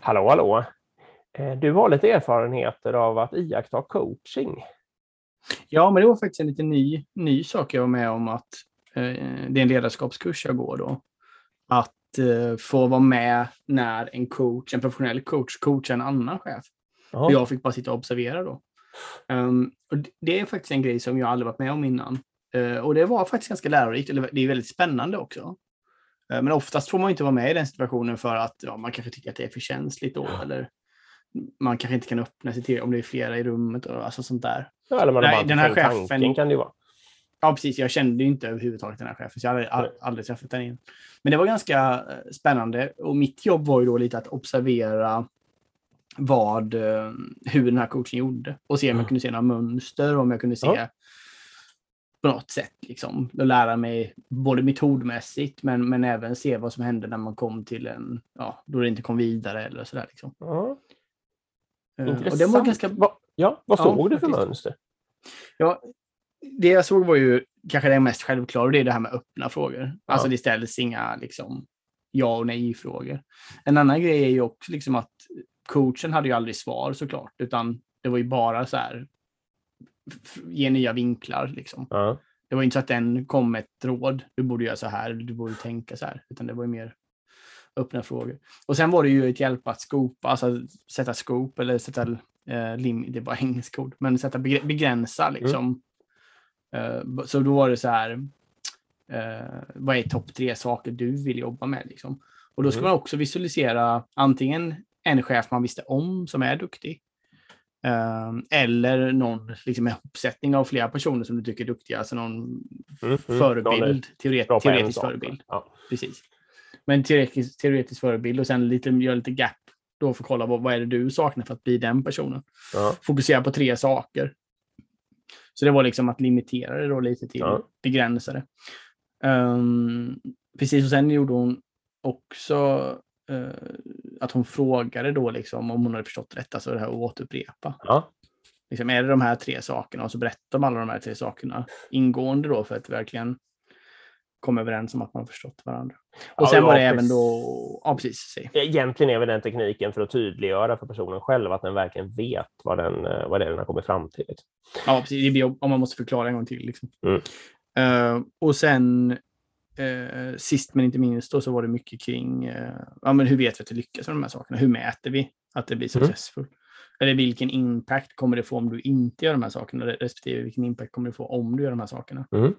Hallå, hallå! Eh, du har lite erfarenheter av att iaktta coaching. Ja, men det var faktiskt en lite ny, ny sak jag var med om att eh, det är en ledarskapskurs jag går då. Att eh, få vara med när en coach, en professionell coach, coachar en annan chef. Och jag fick bara sitta och observera då. Um, och det är faktiskt en grej som jag aldrig varit med om innan. Uh, och det var faktiskt ganska lärorikt, eller det är väldigt spännande också. Uh, men oftast får man inte vara med i den situationen för att ja, man kanske tycker att det är för känsligt då, eller man kanske inte kan öppna sig till om det är flera i rummet och alltså sånt där. Ja, eller man Nej, den här chefen, tanken kan det vara. Ja, precis. Jag kände ju inte överhuvudtaget den här chefen, så jag hade aldrig, aldrig träffat den innan. Men det var ganska eh, spännande och mitt jobb var ju då lite att observera vad, eh, hur den här coachen gjorde och se om jag kunde se några mönster, om jag kunde se ja. På något sätt liksom. Och lära mig både metodmässigt men, men även se vad som hände när man kom till en, ja, då det inte kom vidare eller sådär liksom. Ja. Intressant. Eh, och det var ganska... Ja, vad såg ja, du för mönster? Ja, det jag såg var ju kanske det mest självklara det är det här med öppna frågor. Ja. Alltså det ställs inga liksom, ja och nej-frågor. En annan grej är ju också liksom att coachen hade ju aldrig svar såklart, utan det var ju bara så här, ge nya vinklar liksom. Ja. Det var inte så att den kom med ett råd, du borde göra så här, du borde tänka så här, utan det var ju mer öppna frågor. Och sen var det ju ett hjälp att skopa, alltså sätta scope eller sätta eh, lim, det är bara engelska ord, men sätta begränsa mm. liksom. Mm. Eh, så då var det så här, eh, vad är topp tre saker du vill jobba med liksom? Och då ska mm. man också visualisera antingen en chef man visste om som är duktig. Uh, eller någon liksom, ihopsättning av flera personer som du tycker är duktiga, alltså någon mm, mm, förebild, teoret, teoretisk förebild. Ja. Precis. Men teoretisk, teoretisk förebild och sen lite, gör lite gap då för att kolla vad, vad är det du saknar för att bli den personen. Ja. Fokusera på tre saker. Så det var liksom att limitera det då lite till, ja. begränsa det. Um, precis, och sen gjorde hon också uh, att hon frågade då liksom om hon hade förstått rätt, alltså det här att återupprepa. Ja. Liksom, är det de här tre sakerna? Och så berättar de alla de här tre sakerna ingående då för att verkligen komma överens om att man har förstått varandra. Och ja, sen var det precis. även då, ja precis. Egentligen är väl den tekniken för att tydliggöra för personen själv att den verkligen vet vad, den, vad det är den har kommit fram till. Ja, precis. Det blir om man måste förklara en gång till. Liksom. Mm. Uh, och sen uh, sist men inte minst då, så var det mycket kring uh, ja, men hur vet vi att det lyckas med de här sakerna? Hur mäter vi att det blir successful? Mm. Eller vilken impact kommer det få om du inte gör de här sakerna? Respektive vilken impact kommer det få om du gör de här sakerna? Mm.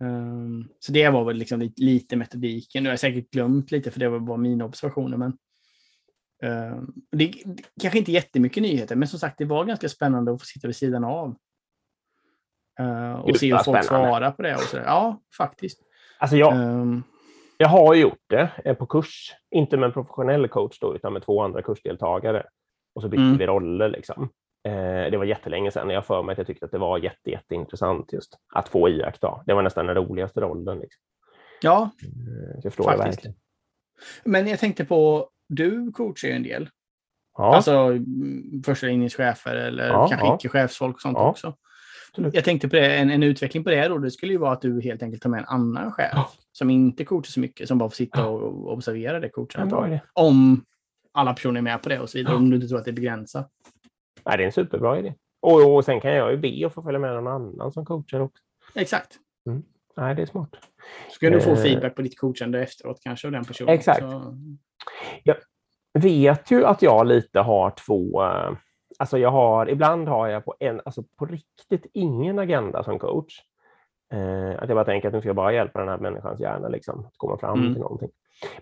Um, så det var väl liksom lite, lite metodiken. Nu har jag säkert glömt lite för det var bara mina observationer. Men, um, det, det kanske inte jättemycket nyheter, men som sagt det var ganska spännande att få sitta vid sidan av. Uh, och se hur folk svarar på det. Och så Ja, faktiskt. Alltså jag, um, jag har gjort det eh, på kurs, inte med en professionell coach då, utan med två andra kursdeltagare. Och så bytte mm. vi roller. Liksom. Eh, det var jättelänge sedan. Jag för mig att jag tyckte att det var jätte, jätteintressant just att få iaktta. Det var nästan den roligaste rollen. Liksom. Ja, eh, jag förstår faktiskt. verkligen. Men jag tänkte på, du coachar ju en del. Ja. Alltså mm, första linjens chefer eller ja, kanske ja. icke-chefsfolk och sånt ja. också. Jag tänkte på det, en, en, utveckling på det då, det skulle ju vara att du helt enkelt tar med en annan chef ja. som inte coachar så mycket, som bara får sitta och, observera det coachandet. Om alla personer är med på det och så vidare, om du inte tror att det är begränsat. Nej, det är en superbra idé. Och, och sen kan jag ju be att få följa med någon annan som coachar också. Exakt. Mm. Nej, det är smart. Ska du få eh, feedback på ditt coachande efteråt kanske av den personen? Exakt. Så... Jag vet ju att jag lite har två eh, Alltså jag har, ibland har jag på, en, alltså på riktigt ingen agenda som coach. Eh, att jag bara tänker att nu ska jag bara hjälpa den här människans hjärna liksom, att komma fram mm. till någonting.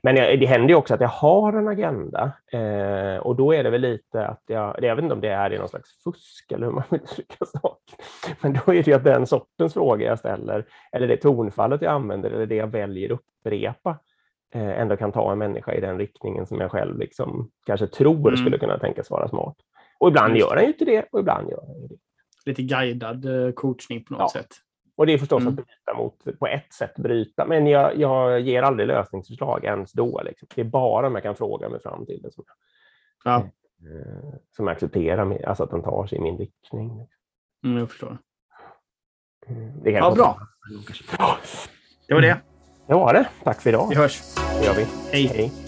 Men jag, det händer ju också att jag har en agenda eh, och då är det väl lite att jag, jag vet inte om det är i någon slags fusk eller hur man uttrycker saker, men då är det ju att den sortens frågor jag ställer eller det tonfallet jag använder eller det jag väljer upprepa eh, ändå kan ta en människa i den riktningen som jag själv liksom kanske tror mm. skulle kunna tänkas vara smart. Och ibland gör han ju inte det och ibland gör han det. Lite guidad eh, coachning på något ja. sätt. Och det är förstås mm. att bryta mot, på ett sätt bryta, men jag, jag ger aldrig lösningsförslag ens då. Liksom. Det är bara om jag kan fråga mig fram till det som, ja. eh, som jag accepterar, alltså att den tar sig i min riktning. Mm, jag förstår. Mm, det ja, bra. Det var det. Det var det. Tack för idag. Vi hörs. Det gör vi. Hej. Hej.